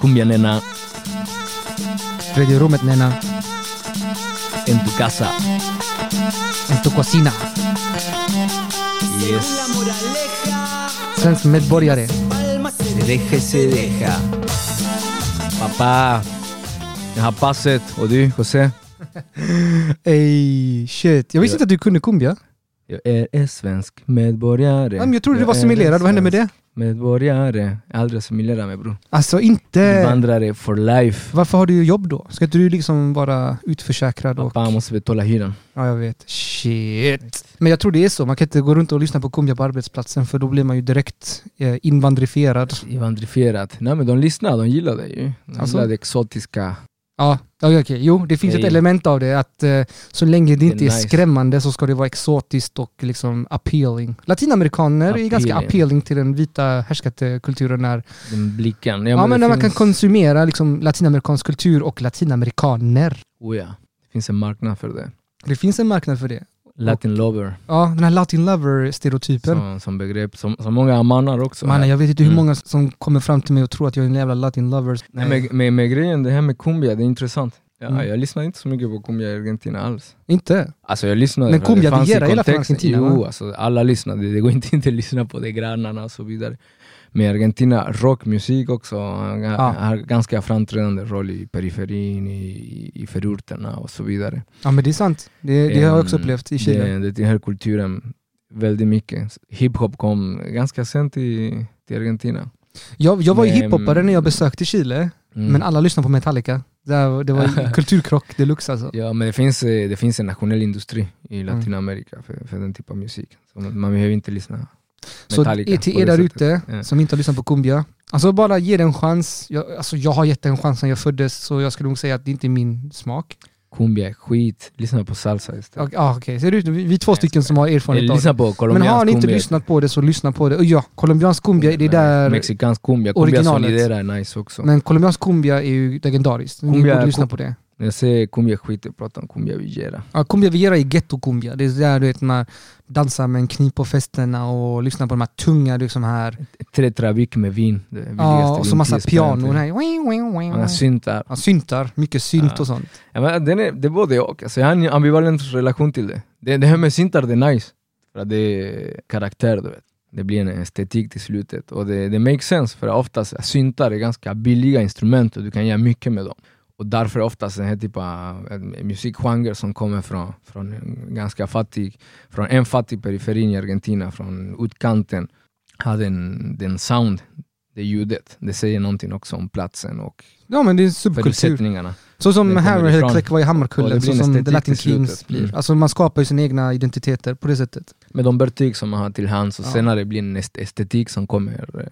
Cumbia nena, Tredje rummet nena. en tu casa. En tu cocina. Yes. Svensk medborgare. Se deja, se deja. Papá, jag har passet. Och du, José? Ey, shit. Jag visste inte att du kunde cumbia. Jag är en svensk medborgare. Ja, men jag trodde du var assimilerad. Vad hände med det? Medborgare. Assimilerat mig bror. Alltså inte... Invandrare for life. Varför har du jobb då? Ska inte du liksom vara utförsäkrad? Och... Pappa måste betala hyran. Ja, jag vet. Shit. Men jag tror det är så. Man kan inte gå runt och lyssna på cumbia på arbetsplatsen för då blir man ju direkt eh, invandrifierad. Invandrifierat. Nej men de lyssnar, de gillar det ju. De Alltså? gillar det exotiska. Ja, ja okej. Jo, det finns ett Okej. element av det. Att eh, så länge det inte är, nice. skrämmande så ska det vara exotiskt och liksom appealing. Latinamerikaner är ganska Appealing. appealing till den vita härskarkulturen när, Den blicken. ja, men det när man kan finns- konsumera liksom, latinamerikansk kultur och latinamerikaner. Oh ja. Det finns en marknad för det. Det finns en marknad för det. Latin lover. Ja, den här latin lover-stereotypen. Som, som begrepp. Som, som många amanar också. Mannen, jag vet inte hur Mm. många som kommer fram till mig och tror att jag är en jävla latin lover. Nej, med, med, med grejen, det här med cumbia, det är intressant. Ja, Mm. Jag lyssnar inte så mycket på cumbia i Argentina alls. Inte? Alltså jag lyssnade Men för det cumbia fanns i kontexten. Argentina, Jo, alltså alla lyssnade. Det går inte inte att lyssna på det, grannarna och så vidare. Men i Argentina, rockmusik också har har ganska framträdande roll i periferin, i, i förorterna och så vidare. Ja men det är sant. Det, det har jag också upplevt i Chile. Det, det, här kulturen väldigt mycket. Hiphop kom ganska sent i, till Argentina. Jag, jag var ju Men- hiphopare när jag besökte Chile, Mm. men alla lyssnade på Metallica. Det, var- var kulturkrock deluxe alltså. Ja, men det finns, eh, det finns en nationell industri i Mm. Latinamerika för, för den typen av musik. Så man behöver inte lyssna Så till er där ute Ja. som inte har lyssnat på cumbia, alltså bara ge det en chans. Jag, alltså jag har gett det en chans sedan jag föddes, så jag skulle nog säga att det inte är min smak. Cumbia är skit, lyssna på salsa istället. Ja, ah, okej. Ser du? Vi vi är två stycken som har erfarenhet Eller av lyssna det. på Men har ni inte cumbia. lyssnat på det så lyssna på det. Och ja, colombiansk cumbia, det är där... Mexikansk cumbia, cumbia originalet. solidera är nice också. Men colombiansk cumbia är ju legendariskt. Ni Cumbia- borde lyssna på det. Jag säger cumbia skit, jag pratar om cumbia villera. Ja, cumbia Villera är ghetto-cumbia. Det är där du vet man dansar med en kniv på festerna och lyssnar på de här tunga liksom här. Tre trabik med vin. Ja, och så massa pianon här. Många syntar. Ja, syntar, mycket synt Ja. och sånt. Ja, men den är, det är både och. Alltså, jag har en ambivalent relation till det. Det, det här med syntar, det är nice. För det är karaktär, du vet. Det blir en estetik till slutet. Och det, det makes sense, för oftast syntar är ganska billiga instrument och du kan göra mycket med dem. Och därför är oftast den här typen av musikgenre som kommer från, från ganska fattig, från en fattig periferin i Argentina, från utkanten, har den, den sound, det ljudet. Det säger någonting också om platsen och Ja men det är subkultur. förutsättningarna. Så som Hammerhead. Click var i Hammarkullen, så som The Latin Kings blir. Mm. Alltså man skapar ju sina egna identiteter på det sättet. Med de verktyg som man har till hands och Ja. senare blir en est- estetik som kommer eh,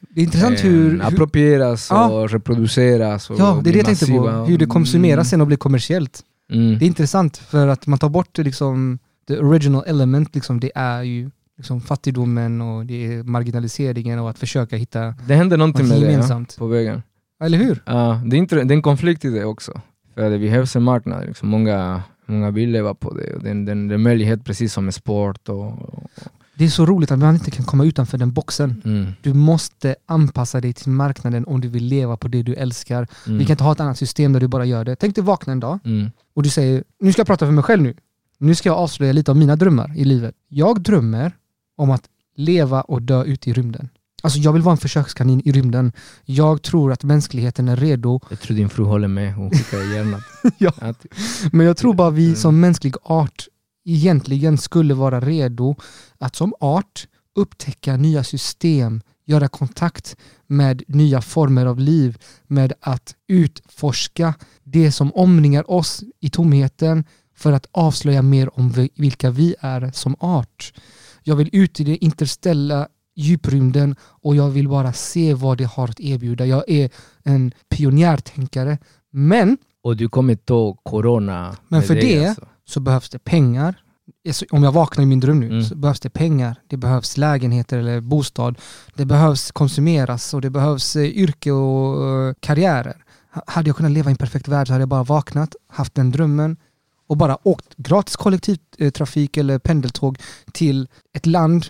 Det är intressant hur... hur approprieras Ja. och reproduceras och ja, det är det jag tänkte på. Hur det konsumeras sen och blir kommersiellt. Mm. Det är intressant för att man tar bort liksom, the original element, liksom, det är ju liksom, fattigdomen och det är marginaliseringen och att försöka hitta Det händer någonting något med det ja, på vägen. Eller hur? Ja, det, är inte, det är en konflikt i det också. För det behövs en marknad, liksom. många, många vill leva på det. Och det, är en- en möjlighet precis som med sport. Och, och, Det är så roligt att man inte kan komma utanför den boxen. mm, Du måste anpassa dig till marknaden om du vill leva på det du älskar. mm, Vi kan inte ha ett annat system där du bara gör det. Tänk dig vakna en dag mm, och du säger, nu ska jag prata för mig själv nu. Nu ska jag avslöja lite av mina drömmar i livet. Jag drömmer om att leva och dö ute i rymden. Alltså jag vill vara en försökskanin i rymden. Jag tror att mänskligheten är redo. Jag tror din fru håller med, hon skickar gärna. Ja. Men jag tror bara vi Mm. som mänsklig art egentligen skulle vara redo att som art upptäcka nya system, göra kontakt med nya former av liv, med att utforska det som omringar oss i tomheten för att avslöja mer om vi- vilka vi är som art. Jag vill ut i det interställa djuprymden och jag vill bara se vad det har att erbjuda. Jag är en pionjärtänkare. Men Och du kommer ta corona Men för det- Alltså. så behövs det pengar. Alltså, Om jag vaknar i min dröm nu Mm. så behövs det pengar. Det behövs lägenheter eller bostad. Det behövs konsumeras och det behövs eh, yrke och eh, karriärer. Hade jag kunnat leva i en perfekt värld så hade jag bara vaknat, haft den drömmen och bara åkt gratis kollektivtrafik eller pendeltåg till ett land,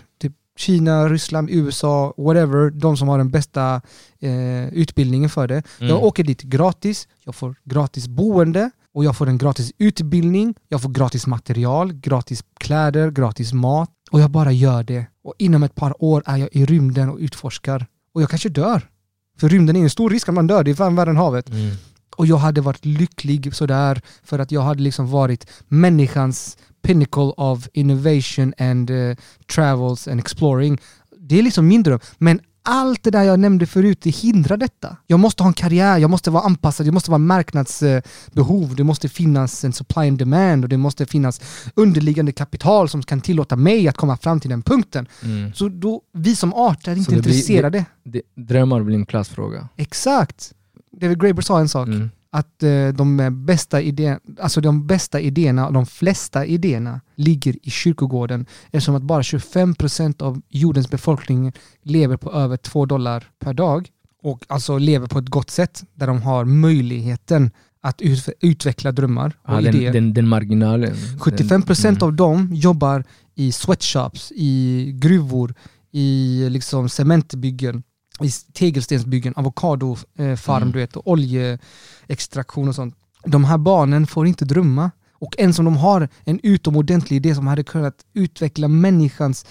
Kina, Ryssland, USA, whatever, de som har den bästa eh, utbildningen för det. Mm. Jag åker dit gratis, jag får gratis boende och jag får en gratis utbildning, jag får gratis material, gratis kläder, gratis mat och jag bara gör det. Och inom ett par år är jag i rymden och utforskar. Och jag kanske dör. För rymden är en stor risk att man dör, det är fan värre än havet. Mm. Och jag hade varit lycklig sådär för att jag hade liksom varit människans pinnacle of innovation and eh, travels and exploring. Det är liksom min dröm. Men allt det där jag nämnde förut, det hindrar detta. Jag måste ha en karriär, jag måste vara anpassad, det måste vara marknadsbehov, det måste finnas en supply and demand och det måste finnas underliggande kapital som kan tillåta mig att komma fram till den punkten. Mm. Så då, vi som art är inte Så det blir- intresserade. Det, drömmar blir en klassfråga. Exakt. David Graeber sa en sak Mm. att eh, de bästa idéerna, alltså de bästa idéerna, de flesta idéerna ligger i kyrkogården eftersom att bara 25% av jordens befolkning lever på över 2 dollar per dag och alltså lever på ett gott sätt där de har möjligheten att ut, utveckla drömmar och Ja, idéer. den, den, den marginalen. 75% den, mm. av dem jobbar i sweatshops, i gruvor, i liksom cementbyggen, i tegelstensbyggen, avokadofarm Mm. du vet, och oljeextraktion och sånt. De här barnen får inte drömma. Och ens om de har en utomordentlig idé som hade kunnat utveckla människans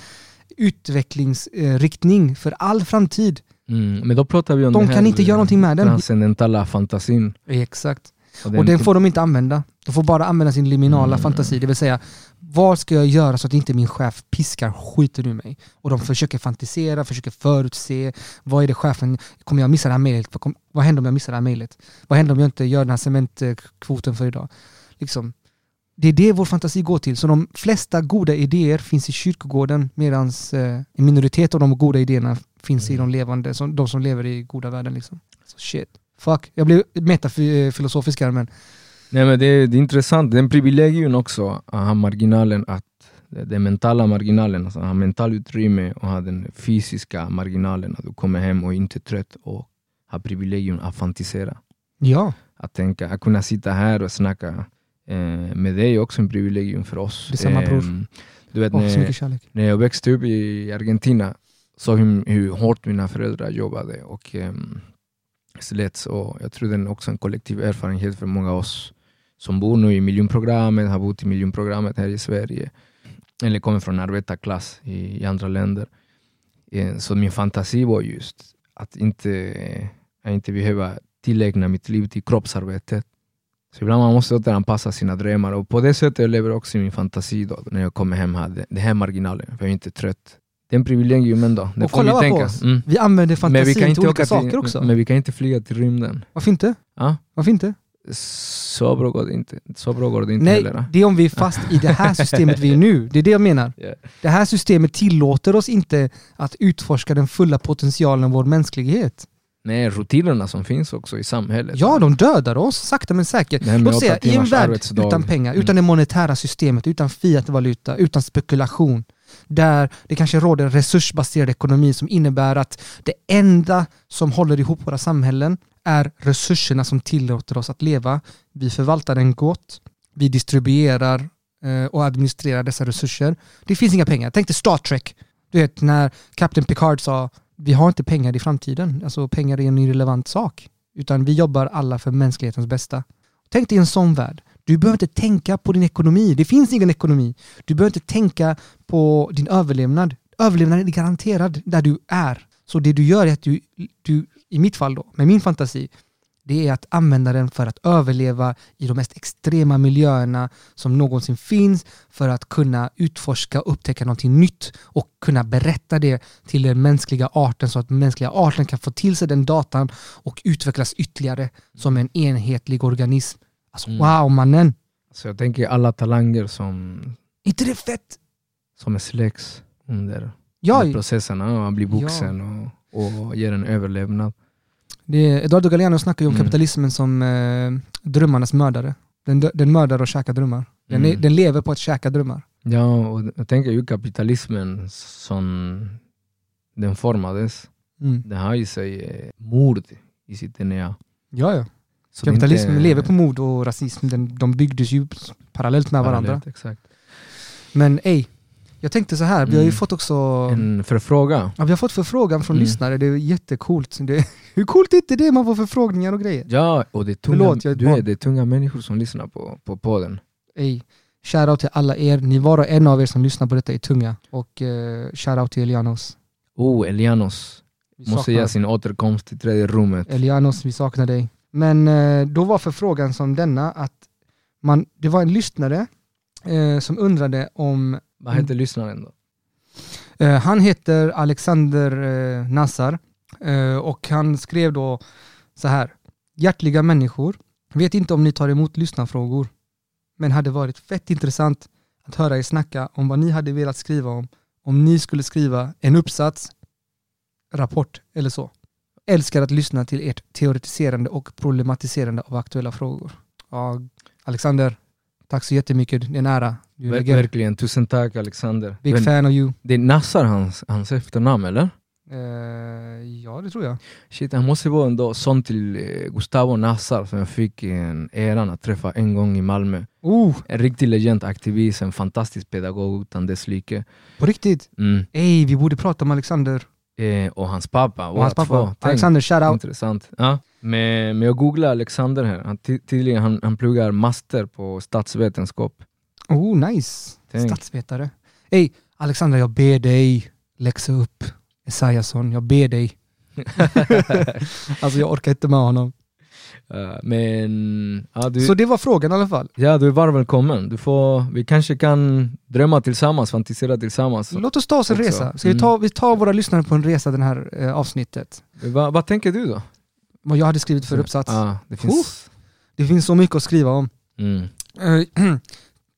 utvecklingsriktning för all framtid. Mm. Men då pratar vi om De den här kan inte göra någonting med den. Transcendentala fantasin. Exakt. Och Och den får de inte använda. De får bara använda sin liminala Mm. fantasi, det vill säga vad ska jag göra så att inte min chef piskar skiten ur mig? Och de försöker fantisera, försöker förutse, vad är det chefen, kommer jag missa det här mejlet? Vad, händer om jag missar det här mejlet? Vad händer om jag inte gör den här cementkvoten för idag? Liksom. Det är det vår fantasi går till. Så de flesta goda idéer finns i kyrkogården medan eh, en minoritet av de goda idéerna finns i de levande, som, de som lever i goda världen. Liksom. Så shit. Fuck. Jag blev metafilosofisk här men Nej men det, det är intressant, det är en privilegium också att ha marginalen, att den mentala marginalen, alltså ha mental utrymme och ha den fysiska marginalen, att du kommer hem och inte är trött och ha privilegium att fantisera. ja. Att tänka, att kunna sitta här och snacka eh, med dig är också en privilegium för oss. Detsamma, bror. Ehm, Du vet, så när, när jag växte upp i Argentina såg hur, hur hårt mina föräldrar jobbade och um, slet. Och jag tror det är också en kollektiv erfarenhet för många av oss som bor nu i miljonprogrammet, har bott i miljonprogrammet här i Sverige eller kommer från arbetarklass i, i andra länder. Eh, så min fantasi var just att inte, att inte behöva tillägna mitt liv till kroppsarbetet. Så ibland man måste återanpassa sina drömmar och på det sättet jag lever också i min fantasi då, när jag kommer hem här. det här marginalen, för jag är inte trött. Det är en privilegium ändå. Det Och kolla vi bara på tänka. oss. Mm. Vi använder vi fantasin kan till olika saker till, också. Men vi kan inte flyga till rymden. Varför inte? Ja? Varför inte? Så bra går det inte. Så bra går det inte Nej, heller. det är om vi är fast i det här systemet vi är nu. Det är det jag menar. Ja. Det här systemet tillåter oss inte att utforska den fulla potentialen av vår mänsklighet. Nej, rutinerna som finns också i samhället. Ja, de dödar oss sakta men säkert. Låt säga, i en värld utan pengar, Mm. utan det monetära systemet, utan fiatvaluta, utan spekulation, där det kanske råder en resursbaserad ekonomi som innebär att det enda som håller ihop våra samhällen är resurserna som tillåter oss att leva. Vi förvaltar den gott, vi distribuerar eh, och administrerar dessa resurser. Det finns inga pengar. Tänk dig Star Trek. Du vet när Captain Picard sa vi har inte pengar i framtiden. Alltså pengar är en irrelevant sak. Utan vi jobbar alla för mänsklighetens bästa. Tänk dig en sån värld. Du behöver inte tänka på din ekonomi. Det finns ingen ekonomi. Du behöver inte tänka på din överlevnad. Överlevnaden är garanterad där du är. Så det du gör är att du, du i mitt fall då, med min fantasi, det är att använda den för att överleva i de mest extrema miljöerna som någonsin finns för att kunna utforska och upptäcka någonting nytt och kunna berätta det till den mänskliga arten så att den mänskliga arten kan få till sig den datan och utvecklas ytterligare som en enhetlig organism. Alltså Mm. wow mannen! Så jag tänker alla talanger som, inte det fett? som släcks under, Ja, under processen. Ja, man blir vuxen och, och ger en överlevnad. det är, Eduardo Galeano snackar ju om Mm. kapitalismen som eh, drömmarnas mördare. Den, den mördar och käkar drömmar. Den, Mm. den lever på att käka drömmar. Ja, och jag tänker ju kapitalismen som den formades, Mm. den har i sig eh, mord i sitt DNA. Ja, ja. Så Kapitalismen inte- lever på mord och rasism. Den, de byggdes ju parallellt med varandra. parallellt, Exakt. Men ej, Jag tänkte så här, vi har ju Mm. fått också En förfrågan. ja, vi har fått förfrågan från Mm. lyssnare, det är jättecoolt. Det, hur coolt är inte det man får förfrågningar och grejer? Ja, och det är tunga, Förlåt, jag du är, det är tunga människor som lyssnar på, på podden. Ey, shoutout till alla er, ni var och en av er som lyssnar på detta är tunga. Och uh, shoutout till Elianos. Oh, Elianos måste göra sin återkomst till tredje rummet. Elianos, vi saknar dig. Men eh, då var förfrågan som denna att man, det var en lyssnare eh, som undrade om, Vad heter lyssnaren då? eh, han heter Alexander Nassar och han skrev då så här. Hjärtliga människor, vet inte om ni tar emot lyssnarfrågor, men hade varit fett intressant att höra er snacka om vad ni hade velat skriva om, om ni skulle skriva en uppsats, rapport eller så. Älskar att lyssna till ert teoretiserande och problematiserande av aktuella frågor. Ja, Alexander, tack så jättemycket. Det är en ära. Ver verkligen, tusen tack Alexander. Big Men fan of you. Det är Nassar hans, hans efternamn eller? Eh, ja, det tror jag. Shit, han måste vara ändå son till eh, Gustavo Nassar som jag fick en äran att träffa en gång i Malmö. Oh, En riktig legend, aktivist, en fantastisk pedagog utan dess like. på riktigt. Mm. Ey, vi borde prata om Alexander Eh, och hans pappa. och hans pappa. två. Tänk, Alexander, shoutout. Intressant. Ja. Men, men jag googlade Alexander här. Han, ty- tydligen han, han pluggar master på statsvetenskap. Oh, nice. Tänk. Statsvetare. Ey, Alexander, jag ber dig läxa upp Esaiasson. Jag ber dig. alltså jag orkar inte med honom. Eh, men ja, du, Så det var frågan i alla fall. ja, du är varmt välkommen. Du får, vi kanske kan drömma tillsammans, fantisera tillsammans. Låt oss ta oss en Också. resa. Ska vi, Mm. ta, vi tar våra lyssnare på en resa det här eh, avsnittet. Va, vad tänker du då? Vad jag hade skrivit för uppsats. Ja, det finns... Det finns så mycket att skriva om. Mm. Eh,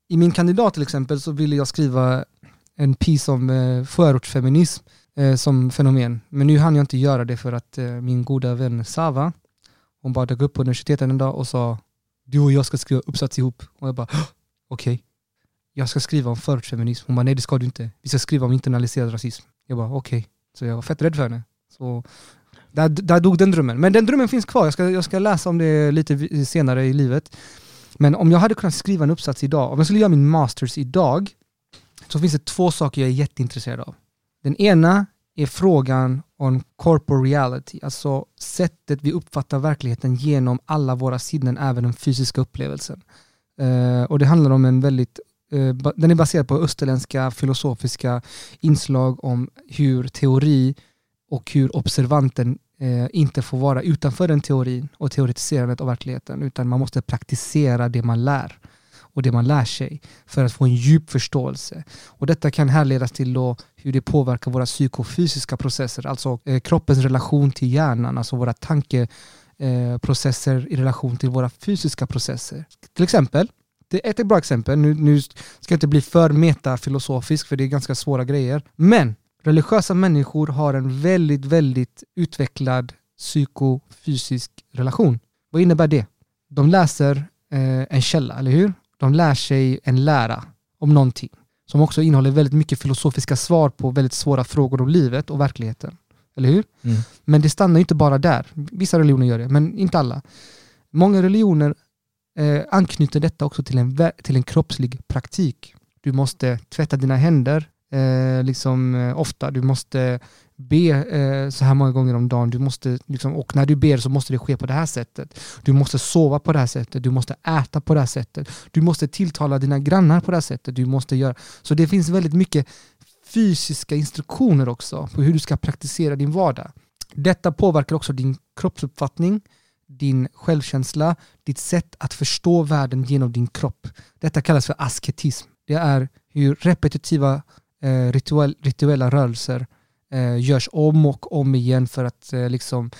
I min kandidat till exempel så ville jag skriva en piece om eh, förortsfeminism eh, som fenomen. Men nu hann jag inte göra det för att eh, min goda vän Sava, hon bara dök upp på universitetet en dag och sa du och jag ska skriva uppsats ihop. Och jag bara okej. okej, jag ska skriva om förortsfeminism. Hon bara nej det ska du inte. Vi ska skriva om internaliserad rasism. Jag bara okej. Så jag var fett rädd för henne. Så där, där dog den drömmen. Men den drömmen finns kvar. Jag ska, jag ska läsa om det lite senare i livet. Men om jag hade kunnat skriva en uppsats idag, om jag skulle göra min masters idag, så finns det två saker jag är jätteintresserad av. Den ena är frågan om corporeality, alltså sättet vi uppfattar verkligheten genom alla våra sinnen, även den fysiska upplevelsen. Eh, och det handlar om en väldigt, eh, den är baserad på österländska filosofiska inslag om hur teori och hur observanten eh, inte får vara utanför den teorin och teoretiserandet av verkligheten, utan man måste praktisera det man lär och det man lär sig för att få en djup förståelse. Och detta kan härledas till då hur det påverkar våra psykofysiska processer, alltså eh, kroppens relation till hjärnan, alltså våra tankeprocesser eh, i relation till våra fysiska processer. Till exempel, det är ett bra exempel, nu, nu ska jag inte bli för metafilosofisk för det är ganska svåra grejer, men religiösa människor har en väldigt, väldigt utvecklad psykofysisk relation. Vad innebär det? De läser eh, en källa, eller hur? De lär sig en lära om någonting som också innehåller väldigt mycket filosofiska svar på väldigt svåra frågor om livet och verkligheten. Eller hur? Mm. Men det stannar inte bara där. Vissa religioner gör det, men inte alla. Många religioner eh, anknyter detta också till en, till en kroppslig praktik. Du måste tvätta dina händer eh, liksom, eh, ofta. Du måste be eh, så här många gånger om dagen. Du måste, liksom, och när du ber så måste det ske på det här sättet. Du måste sova på det här sättet. Du måste äta på det här sättet. Du måste tilltala dina grannar på det här sättet. Du måste göra. Så det finns väldigt mycket fysiska instruktioner också på hur du ska praktisera din vardag. Detta påverkar också din kroppsuppfattning, din självkänsla, ditt sätt att förstå världen genom din kropp. Detta kallas för asketism. Det är hur repetitiva eh, rituella rörelser eh, görs om och om igen för att eh, liksom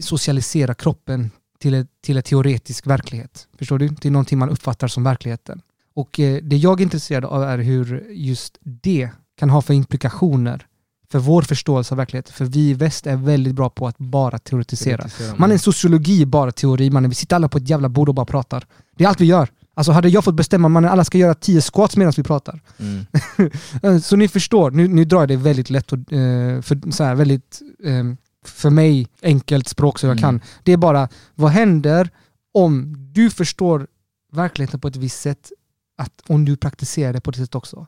socialisera kroppen till en till ett teoretisk verklighet. Förstår du? Till någonting man uppfattar som verkligheten. Och eh, det jag är intresserad av är hur just det kan ha för implikationer för vår förståelse av verkligheten. För vi i väst är väldigt bra på att bara teoretisera. Teoretisera. Man är en sociologi bara teori, mannen. Vi sitter alla på ett jävla bord och bara pratar. Det är allt vi gör. Alltså hade jag fått bestämma, mannen, alla ska göra tio squats medan vi pratar. Mm. Så ni förstår, nu, nu drar jag det väldigt lätt och eh, för, så här, väldigt eh, för mig enkelt språk så jag Mm. kan. Det är bara, vad händer om du förstår verkligheten på ett visst sätt, att om du praktiserar det på ett sätt också?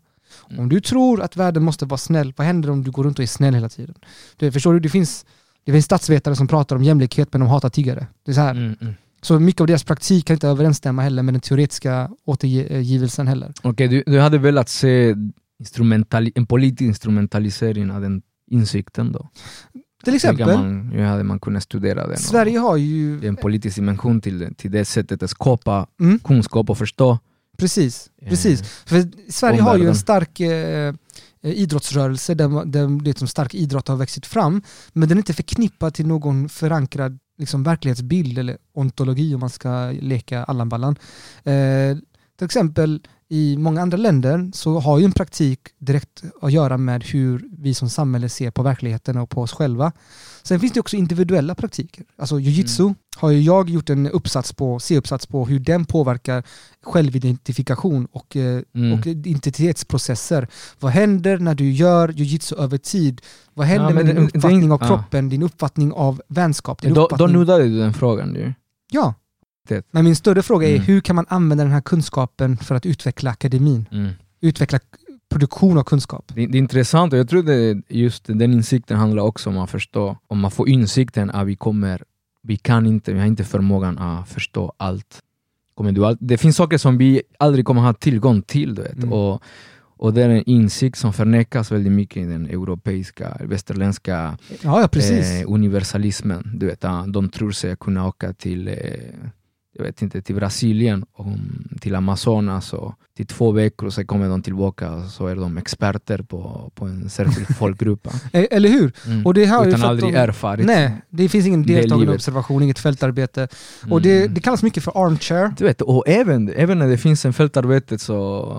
Mm. Om du tror att världen måste vara snäll, vad händer om du går runt och är snäll hela tiden? Du, förstår du? Det finns, det finns statsvetare som pratar om jämlikhet men de hatar tiggare. Det är så här. Så mycket av deras praktik kan inte överensstämma heller med den teoretiska återgivelsen heller. Okej, du, du hade velat se instrumentali en politisk instrumentalisering av den insikten då? Till exempel, man, hur hade man kunnat studera den? Sverige har ju... det är en politisk dimension till, det- till det sättet att skapa Mm, kunskap och förstå. precis, eh, precis. För Sverige har ju en stark eh, eh, idrottsrörelse där, där det som stark idrott har växt fram, men den är inte förknippad till någon förankrad liksom, verklighetsbild eller ontologi om man ska leka Allan Ballan. Eh, till exempel i många andra länder så har ju en praktik direkt att göra med hur vi som samhälle ser på verkligheten och på oss själva. Sen finns det också individuella praktiker. Alltså jujitsu har ju jag gjort en uppsats på, C-uppsats på hur den påverkar självidentifikation och, eh, Mm. och identitetsprocesser. Vad händer när du gör jujitsu över tid? Vad händer Ja, med din det- det uppfattning in- av ja. kroppen, din uppfattning av vänskap? Din Då, då uppfattning... nuddade du den frågan ju. Ja. Det. Men min större fråga är Mm. hur kan man använda den här kunskapen för att utveckla akademin? Mm. Utveckla produktion av kunskap. Det, det är intressant och jag tror det just den insikten handlar också om att förstå, om man får insikten att vi kommer, vi kan inte, vi har inte förmågan att förstå allt. Kommer du all, det finns saker som vi aldrig kommer ha tillgång till, du vet. Mm. Och, och det är en insikt som förnekas väldigt mycket i den europeiska, västerländska Ja, ja eh, universalismen. Du vet, de tror sig kunna åka till eh, jag vet inte, till Brasilien, och till Amazonas och till två veckor och sen kommer de tillbaka och så är de experter på, på en särskild folkgrupp. Eh, Eller hur? Mm. Och det har Utan aldrig de- erfarit Nej, det finns ingen deltagande observation, inget fältarbete. Och det, Mm. det kallas mycket för armchair. Du vet, och även, även när det finns en fältarbete så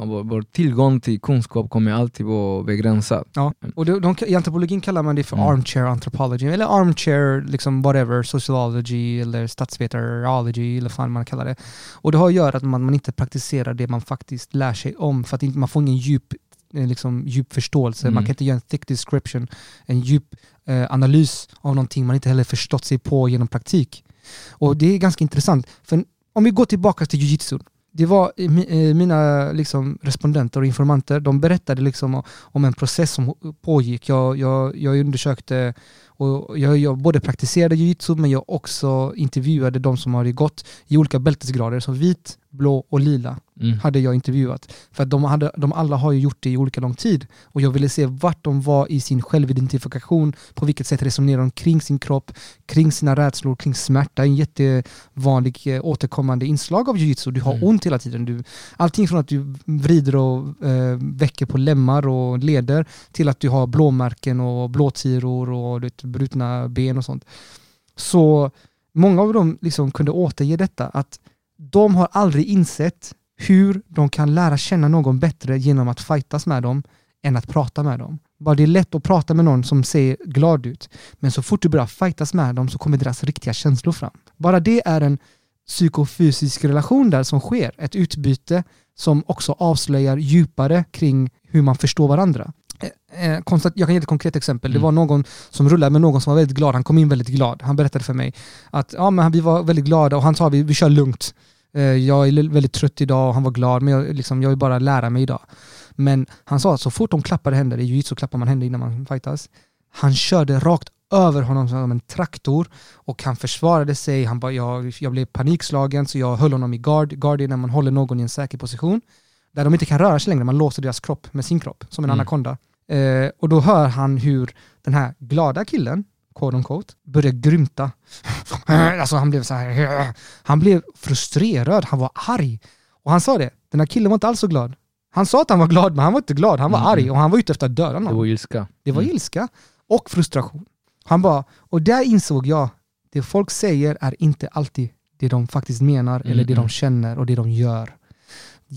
vår, vår tillgång till kunskap kommer alltid vara begränsad. Ja. Och det, de, I antropologin kallar man det för Mm. armchair anthropology, eller armchair liksom whatever, sociology eller statsvetarology eller vad fan man kallar det. Och det har att göra att man, man inte praktiserar det man faktiskt lär sig om för att inte, man får ingen djup, eh, liksom, djup förståelse. Mm. Man kan inte göra en thick description, en djup eh, analys av någonting man inte heller förstått sig på genom praktik. Och det är ganska intressant. För om vi går tillbaka till jujitsu. Det var eh, eh, mina liksom, respondenter och informanter, de berättade liksom om en process som pågick. Jag, jag, jag undersökte och jag, jag både praktiserade jujitsu men jag också intervjuade de som har gått i olika bältesgrader. Så vit, blå och lila Mm. hade jag intervjuat. För de, hade, de alla har ju gjort det i olika lång tid. Och jag ville se vart de var i sin självidentifikation, på vilket sätt resonerar de kring sin kropp, kring sina rädslor, kring smärta. En jättevanlig eh, återkommande inslag av jujitsu. Du har Mm. ont hela tiden. Du, allting från att du vrider och eh, väcker på lemmar och leder till att du har blåmärken och blåtiror och du vet, brutna ben och sånt. Så många av dem liksom kunde återge detta att de har aldrig insett hur de kan lära känna någon bättre genom att fightas med dem än att prata med dem. Bara det är lätt att prata med någon som ser glad ut, men så fort du börjar fightas med dem så kommer deras riktiga känslor fram. Bara det är en psykofysisk relation där som sker, ett utbyte som också avslöjar djupare kring hur man förstår varandra. Eh, eh, konstat- Jag kan ge ett konkret exempel. Det Mm. var någon som rullade med någon som var väldigt glad. Han kom in väldigt glad. Han berättade för mig att ja, men vi var väldigt glada och han sa vi, vi kör lugnt. Eh, Jag är väldigt trött idag och han var glad men jag, liksom, jag vill bara lära mig idag. Men han sa att så fort de klappade händer, i jujutsu klappar man händer innan man fightas. Han körde rakt över honom som en traktor och han försvarade sig. Han bara, jag, jag blev panikslagen så jag höll honom i guard. Guard är när man håller någon i en säker position. Där de inte kan röra sig längre, man låser deras kropp med sin kropp, som en Mm. anakonda. Eh, och då hör han hur den här glada killen, quote unquote, börjar grymta. alltså han blev så här, han blev frustrerad, han var arg. Och han sa det, den här killen var inte alls så glad. Han sa att han var glad, men han var inte glad. Han var Mm. arg och han var ute efter att döda Det någon. var ilska. Det var Mm. ilska och frustration. Han bara, och där insåg jag, det folk säger är inte alltid det de faktiskt menar Mm, eller det de mm. känner och det de gör.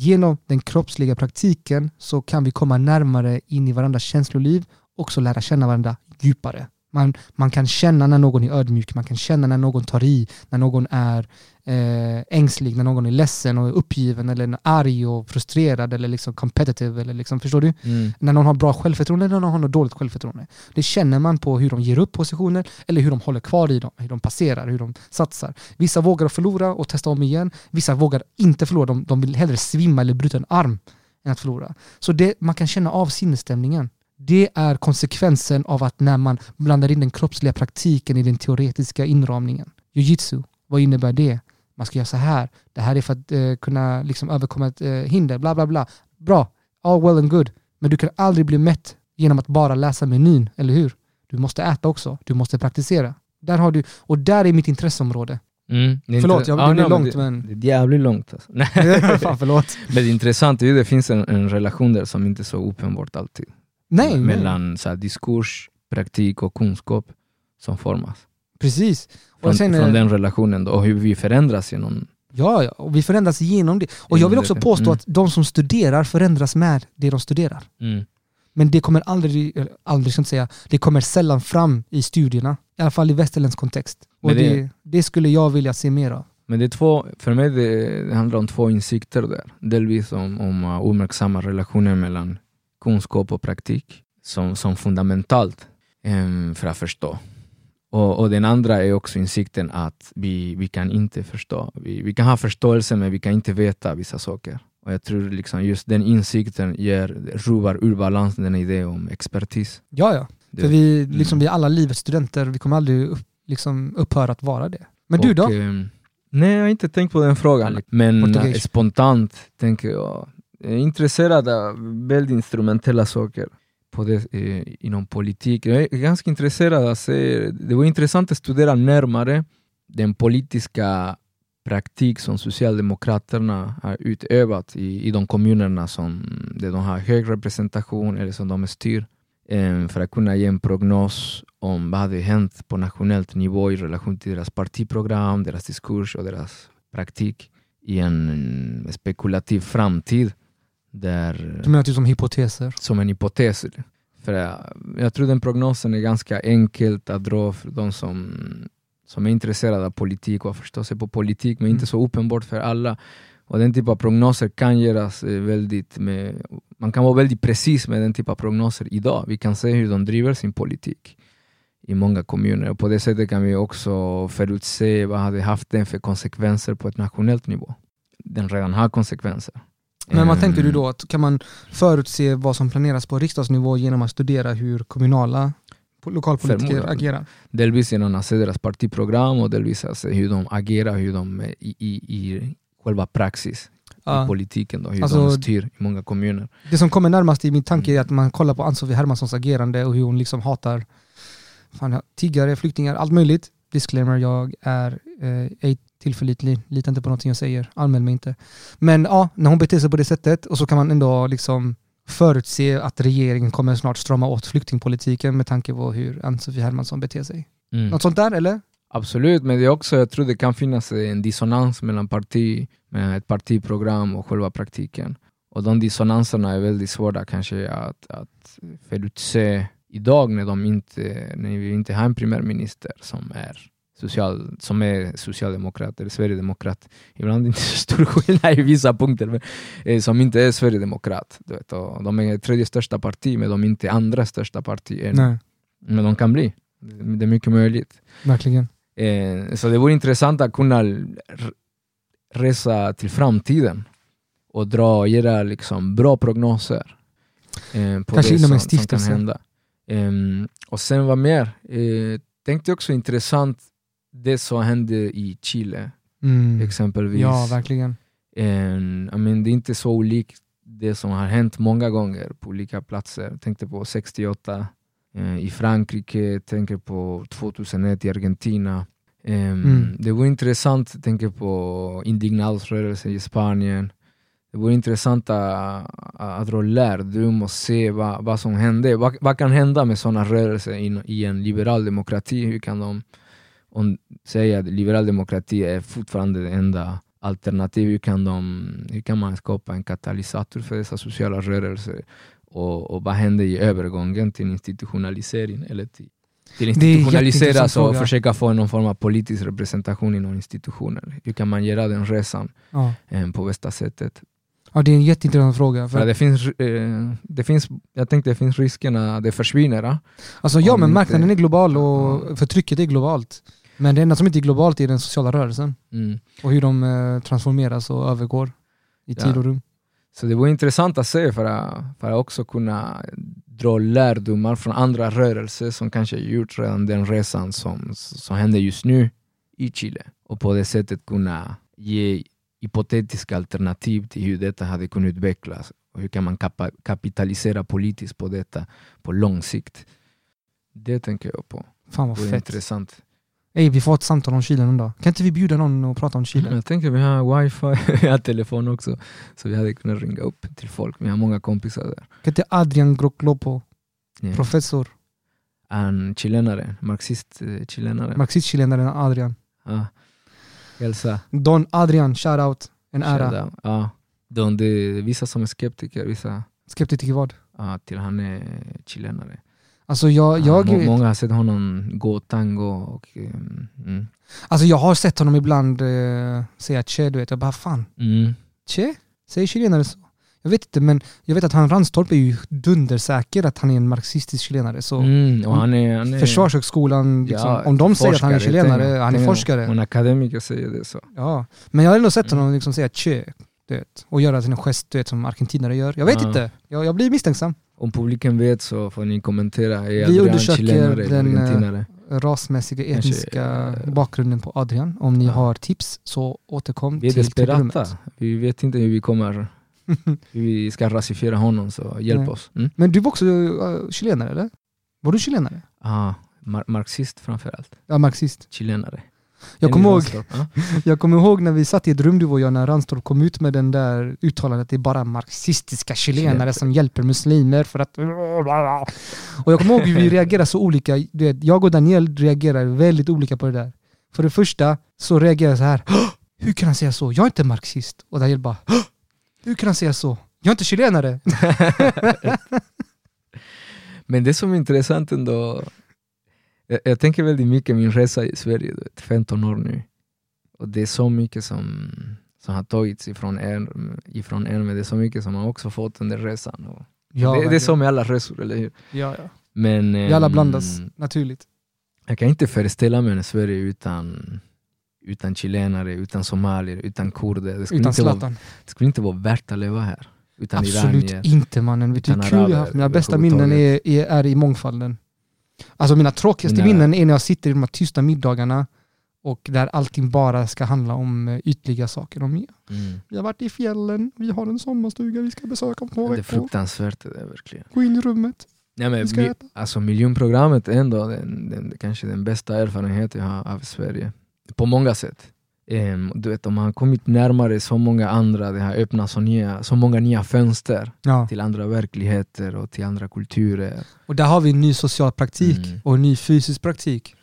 Genom den kroppsliga praktiken så kan vi komma närmare in i varandras känsloliv och också lära känna varandra djupare. Man, man kan känna när någon är ödmjuk, man kan känna när någon tar i, när någon är eh, ängslig, när någon är ledsen och uppgiven eller arg och frustrerad eller liksom competitive. Eller liksom, förstår du? Mm. När någon har bra självförtroende eller när någon har dåligt självförtroende. Det känner man på hur de ger upp positioner eller hur de håller kvar i dem, hur de passerar, hur de satsar. Vissa vågar förlora och testa om igen. Vissa vågar inte förlora, de, de vill hellre svimma eller bryta en arm än att förlora. Så det, man kan känna av sinnesstämningen. Det är konsekvensen av att när man blandar in den kroppsliga praktiken i den teoretiska inramningen. Jiu-jitsu, vad innebär det? Man ska göra så här. Det här är för att eh, kunna liksom överkomma ett eh, hinder, bla bla bla. Bra, all well and good. Men du kan aldrig bli mätt genom att bara läsa menyn, eller hur? Du måste äta också, du måste praktisera. Där har du, och där är mitt intresseområde. Mm, det är Förlåt, intre- jag, Ja, det blev nej, långt det, men... Det är jävligt långt alltså. Nej. Fan förlåt. Men det är att det finns en, en relation där som inte är så uppenbart alltid. Nej, nej. Mellan så här, diskurs, praktik och kunskap som formas. Precis. Från, sen, eh, från den relationen då, och hur vi förändras genom... Ja, ja, och vi förändras genom det. Och jag vill också påstå Mm. att de som studerar förändras med det de studerar. Mm. Men det kommer aldrig, aldrig ska säga, det kommer sällan fram i studierna. I alla fall i västerländsk kontext. Och det, det- det, skulle jag vilja se mer av. Men det är två, för mig det, det handlar om två insikter där. Delvis om, om uh, uppmärksamma relationer mellan kunskap och praktik som, som fundamentalt em, för att förstå. Och, och den andra är också insikten att vi, vi kan inte förstå. Vi, vi kan ha förståelse men vi kan inte veta vissa saker. Och jag tror liksom just den insikten ger, ruvar ur balans den idé om expertis. Ja, ja. Det- För vi, liksom, Mm. vi är alla livets studenter, vi kommer aldrig upp, liksom, upphöra att vara det. Men du då? Och, ehm, nej, jag har inte tänkt på den frågan. Men Portugis. eh, spontant tänker jag, jag är intresserad av väldigt instrumentella saker på det, eh, inom politik. Jag är ganska intresserad av att se, det var intressant att studera närmare den politiska praktik som Socialdemokraterna har utövat i, i de kommunerna som där de har hög representation eller som de styr för att kunna ge en prognos om vad hade hänt på nationellt nivå i relation till deras partiprogram, deras diskurs och deras praktik i en spekulativ framtid där, Du menar typ som hypoteser? som en hypotes. För jag, jag tror den prognosen är ganska enkelt att dra för de som, som är intresserade av politik och förstår sig på politik, men Mm. inte så uppenbart för alla. Och den typen av prognoser kan göras eh, väldigt med, man kan vara väldigt precis med den typen av prognoser idag. Vi kan se hur de driver sin politik i många kommuner och på det sättet kan vi också förutse vad hade haft den för konsekvenser på ett nationellt nivå. Den redan har konsekvenser. Men vad tänker du då? Att kan man förutse vad som planeras på riksdagsnivå genom att studera hur kommunala po- lokalpolitiker Förmodligen. agerar? Delvis genom att se deras partiprogram och delvis att se hur de agerar, hur de är i, i, i själva praxis i politiken, då, hur Alltså- de styr i många kommuner. Det som kommer närmast i min tanke är att man kollar på Ann-Sofie Hermanssons agerande och hur hon liksom hatar fan, tiggare, flyktingar, allt möjligt. Disclaimer, jag är eh, tillförlitlig, litar inte på någonting jag säger, anmäl mig inte. Men ja, när hon beter sig på det sättet och så kan man ändå liksom förutse att regeringen kommer snart strama åt flyktingpolitiken med tanke på hur Ann-Sofie Hermansson beter sig. Mm. Något sånt där eller? Absolut, men det är också, jag tror det kan finnas en dissonans mellan parti, med ett partiprogram och själva praktiken. Och de dissonanserna är väldigt svåra kanske att, att förutse idag när, de inte, när vi inte har en premiärminister som är, social, som är socialdemokrat eller sverigedemokrat. Ibland inte så stor skillnad i vissa punkter, men eh, som inte är sverigedemokrat. Du vet, och de är tredje största parti, men de är inte andra största parti än. Nej, Men de kan bli. Det är mycket möjligt. verkligen. Eh, så det vore intressant att kunna resa till framtiden och dra och göra liksom bra prognoser. Eh, på Kanske det inom en som, som kan stiftelse. hända. Ehm, och sen vad mer? Eh, tänkte också intressant det som hände i Chile Mm. exempelvis. Ja, verkligen. En, I mean, det är inte så olikt det som har hänt många gånger på olika platser. Jag tänkte på 68 eh, i Frankrike, tänker på 2001 i Argentina. Ehm, Mm. Det vore intressant, jag tänker på indignadsrörelsen i Spanien. Det vore intressant att, att dra lärdom och se vad, vad som hände. Vad, vad kan hända med sådana rörelser in, i en liberal demokrati? Hur kan de om, säga att liberal demokrati är fortfarande det enda alternativ? Hur kan, de, hur kan man skapa en katalysator för dessa sociala rörelser? Och, och vad händer i övergången till institutionalisering? Eller till, till institutionaliseras och fråga. försöka få någon form av politisk representation inom institutioner. Hur kan man göra den resan Ja. eh, på bästa sättet? ja, det är en jätteintressant fråga. För För, det finns, eh, det finns, jag tänkte det finns riskerna att det försvinner. ah. alltså, ja, men inte- marknaden är global och förtrycket är globalt. Men det enda som inte är globalt är den sociala rörelsen Mm. och hur de eh, transformeras och övergår i tid Ja. och rum. Så det var intressant att se för att, för att också kunna dra lärdomar från andra rörelser som kanske gjort redan den resan som, som händer just nu i Chile. Och på det sättet kunna ge hypotetiska alternativ till hur detta hade kunnat utvecklas och hur kan man kapa, kapitalisera politiskt på detta på lång sikt. Det tänker jag på. Fan vad fett. intressant. Ey, vi får ett samtal om Chile någon dag. Kan inte vi bjuda någon och prata om Chile? Jag tänker vi har wifi, vi har telefon också. Så vi hade kunnat ringa upp till folk. Vi har många kompisar där. Kan inte Adrian Groclopo, Ja. professor, En chilenare, marxist-chilenare. marxist-chilenaren Adrian. ja. Hälsa. Don Adrian, shoutout. En ära. Ja. De, det är vissa som är skeptiker, vissa Skeptisk till vad? ja, till han är chilenare. Alltså jag, Ja, jag, må, många har sett honom gå tango och um, mm. alltså jag har sett honom ibland eh, säga che, du vet. Jag bara fan, Mm. che? Säger chilenare så? Jag vet inte, men jag vet att han Ranstorp är ju dundersäker att han är en marxistisk chilenare. Så Mm. Och han är, han är Försvarshögskolan, liksom, ja, om de säger att han är chilenare, tänk- han är forskare. En akademiker säger det så. Ja. Men jag har ändå sett Mm. honom liksom säga che, du vet. Och göra sina gest, du vet, som argentinare gör. Jag vet Ja. inte, jag, jag blir misstänksam. Om publiken vet så får ni kommentera. Är Vi Adrian chilenare eller den, eh, argentinare? Rasmässiga, Kanske, etniska eh, bakgrunden på Adrian. Om ni ja. har tips så återkom Vi är till desperata. Vi vet inte hur vi kommer hur vi ska rasifiera honom, så hjälp Nej. oss. Mm? Men du var också uh, chilenare eller? Var du chilenare? Ah, mar marxist framförallt. Ja, marxist. Chilenare. Jag kommer ihåg, jag kommer ihåg när vi satt i ett rum du och jag när Ranstorp kom ut med den där uttalandet att det är bara marxistiska chilenare som hjälper muslimer för att... Och jag kommer ihåg hur vi reagerade så olika. Du vet, jag och Daniel reagerar väldigt olika på det där. För det första så reagerar jag så här. "Hå! Hur kan han säga så? Jag är inte marxist. Och Daniel bara. "Hå! Hur kan han säga så? Jag är inte chilenare. Men det som är intressant ändå, jag, jag tänker väldigt mycket min resa i Sverige, du vet, 15 år nu. Och det är så mycket som, som har tagits ifrån er, ifrån er, men det är så mycket som man också fått under resan. Och Ja, det, det är så med alla resor, eller hur? Ja, ja. Men, Vi alla ehm, blandas, naturligt. Jag kan inte föreställa mig en Sverige utan, utan chilenare, utan somalier, utan kurder. Det skulle, Utan inte vara, Zlatan. det skulle inte vara värt att leva här. Utan Absolut iranier. inte mannen. Vet du hur kul jag har haft? Mina bästa minnen är, är i mångfalden. Alltså mina tråkigaste Mina- minnen är när jag sitter i de här tysta middagarna och där allting bara ska handla om eh, ytliga saker. Om, Mm. vi har varit i fjällen, vi har en sommarstuga vi ska besöka om två Det är veckor. fruktansvärt det där verkligen. Gå in i rummet. Ja, men mi, äta. alltså miljonprogrammet är ändå den, den, kanske den bästa erfarenhet jag har av Sverige. På många sätt. Ehm, du vet, de har kommit närmare så många andra, det har öppnat så, nya, så många nya fönster Ja. till andra verkligheter och till andra kulturer. Och där har vi en ny social praktik Mm. och en ny fysisk praktik.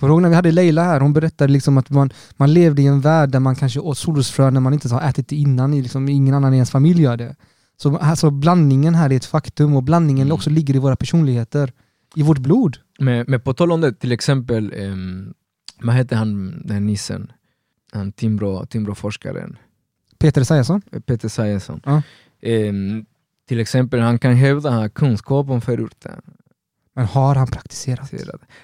Kommer ihåg när vi hade Leila här? Hon berättade liksom att man, man levde i en värld där man kanske åt solrosfrön när man inte har ätit det innan. i Liksom, ingen annan i ens familj gör det. Så alltså, blandningen här är ett faktum och blandningen Mm. också ligger i våra personligheter. I vårt blod. Men, men på tal om det, till exempel, um, vad heter han, den nissen? Han Timbro, Timbro-forskaren, Peter Esaiasson. Peter Sayesson. Ja. Ehm, till exempel, han kan hävda kunskap om förorten. Men har han praktiserat?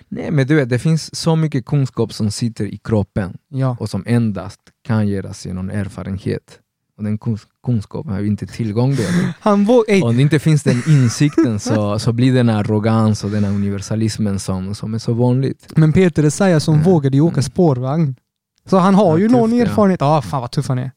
Nej men du vet, det finns så mycket kunskap som sitter i kroppen Ja. och som endast kan göras genom erfarenhet. Och den kuns- kunskapen har vi inte tillgång till. Han Om det inte finns den insikten så, så blir den arrogans och den här universalismen som, som är så vanligt. men Peter Esaiasson Mm. vågade ju åka Mm. spårvagn. Så han har Ja, ju tufft, någon erfarenhet. Ja, fan vad tuff han är.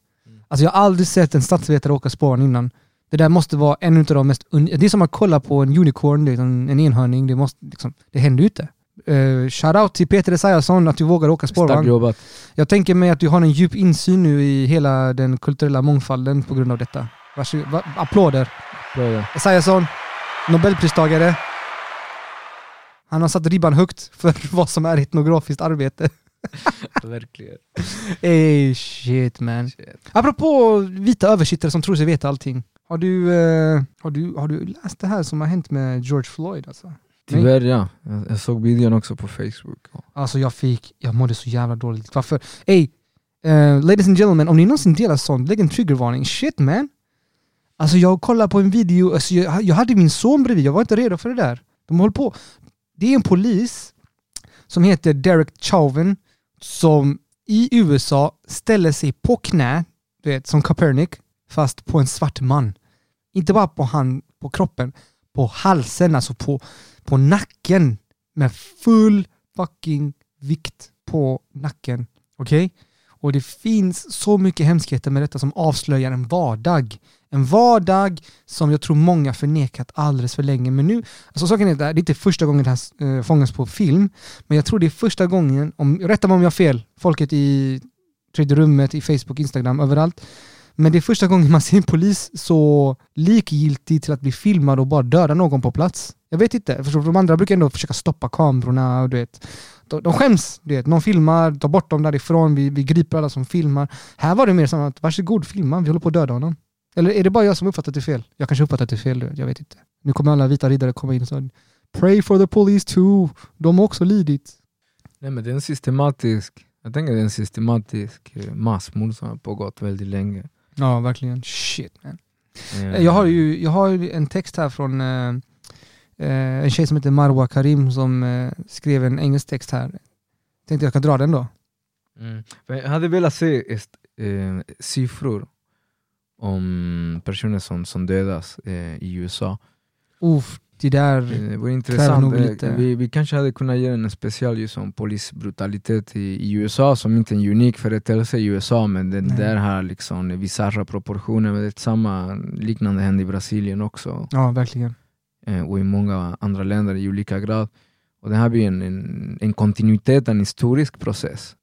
Alltså jag har aldrig sett en statsvetare åka spårvagn innan. Det där måste vara en av de mest... Det är som att kolla på en unicorn, det är som en enhörning. Det, måste, liksom, det händer ju inte. Uh, Shoutout till Peter Esaiasson att du vågar åka spårvagn. Jag tänker mig att du har en djup insyn nu i hela den kulturella mångfalden på grund av detta. Varsågod. Va- Applåder. Esaiasson, Nobelpristagare. Han har satt ribban högt för vad som är etnografiskt arbete. Verkligen. Ey shit man. Apropå vita översittare som tror sig veta allting. Har du, eh, har, du, har du läst det här som har hänt med George Floyd? Alltså, Tyvärr ja, jag, jag såg videon också på Facebook. alltså jag fick, jag mådde så jävla dåligt. Varför? Ey, eh, ladies and gentlemen, om ni någonsin delar sånt, lägg en triggervarning. Shit man. Alltså jag kollade på en video, alltså jag, jag hade min son bredvid, jag var inte redo för det där. De håller på. Det är en polis som heter Derek Chauvin som i USA ställer sig på knä, du vet, som Copernic, fast på en svart man. Inte bara på, hand, på kroppen, på halsen, alltså på, på nacken. Med full fucking vikt på nacken. Okej? Och det finns så mycket hemskheter med detta som avslöjar en vardag. En vardag som jag tror många förnekat alldeles för länge. Men nu, alltså saken är att det är inte första gången det här eh, fångas på film, men jag tror det är första gången, om, rätta mig om jag har fel, folket i tredje rummet, i Facebook, Instagram, överallt. Men det är första gången man ser en polis så likgiltig till att bli filmad och bara döda någon på plats. Jag vet inte, för de andra brukar ändå försöka stoppa kamerorna och du vet. De, de skäms, du vet. Någon filmar, tar bort dem därifrån, vi, vi griper alla som filmar. Här var det mer som att varsågod filma, vi håller på att döda honom. Eller är det bara jag som uppfattat det fel? Jag kanske uppfattat det fel, jag vet inte. Nu kommer alla vita riddare komma in och säga Pray for the police too, de har också lidit. Nej men det är en systematisk, jag tänker det är en systematisk eh, massmord som har pågått väldigt länge. Ja, verkligen. Shit man. Eh, Jag har ju jag har en text här från eh, eh, en tjej som heter Marwa Karim som eh, skrev en engelsk text här. Tänkte jag kan dra den då. Mm. Jag hade velat se eh, siffror om personer som, som dödas eh, i USA. Uff, det där. Eh, Det vore intressant. Eh, lite- Vi, vi kanske hade kunnat göra en special just om polisbrutalitet i, i USA som inte är en unik företeelse i USA men den Nej. där har liksom bisarra proportioner. Men det samma liknande hände i Brasilien också Ja, verkligen. eh, och i många andra länder i olika grad. Och det här blir en, en, en kontinuitet, en historisk process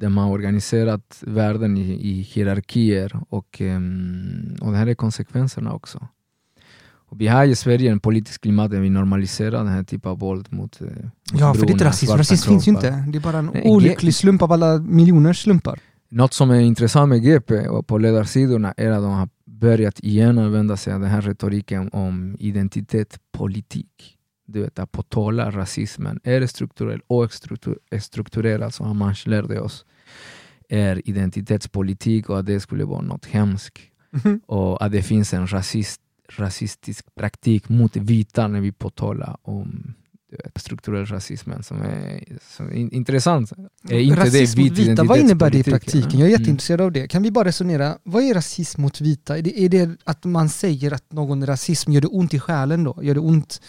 man har organiserat världen i, i hierarkier och, och det här är konsekvenserna också. Och vi har i Sverige en politisk klimat där vi normaliserar den här typen av våld mot, eh, mot Ja, för det är inte rasism. Rasism finns ju kroppar. inte. Det är bara en Nej, olycklig slump av alla miljoners slumpar. Något som är intressant med GP och på ledarsidorna är att de har börjat igen använda sig av den här retoriken om identitet, politik. Du vet, att påtala rasismen är strukturell och struktur- är strukturerad som Hamas lärde oss är identitetspolitik och att det skulle vara något hemskt och att det finns en rasist, rasistisk praktik mot vita när vi påtalar om vet, strukturell rasismen som är, som är in- intressant. Är inte rasism det mot vit vita, vad innebär det i praktiken? ja? Jag är Mm. jätteintresserad av det. Kan vi bara resonera, vad är rasism mot vita? Är det, är det att man säger att någon rasism gör det ont i själen då? Gör det ont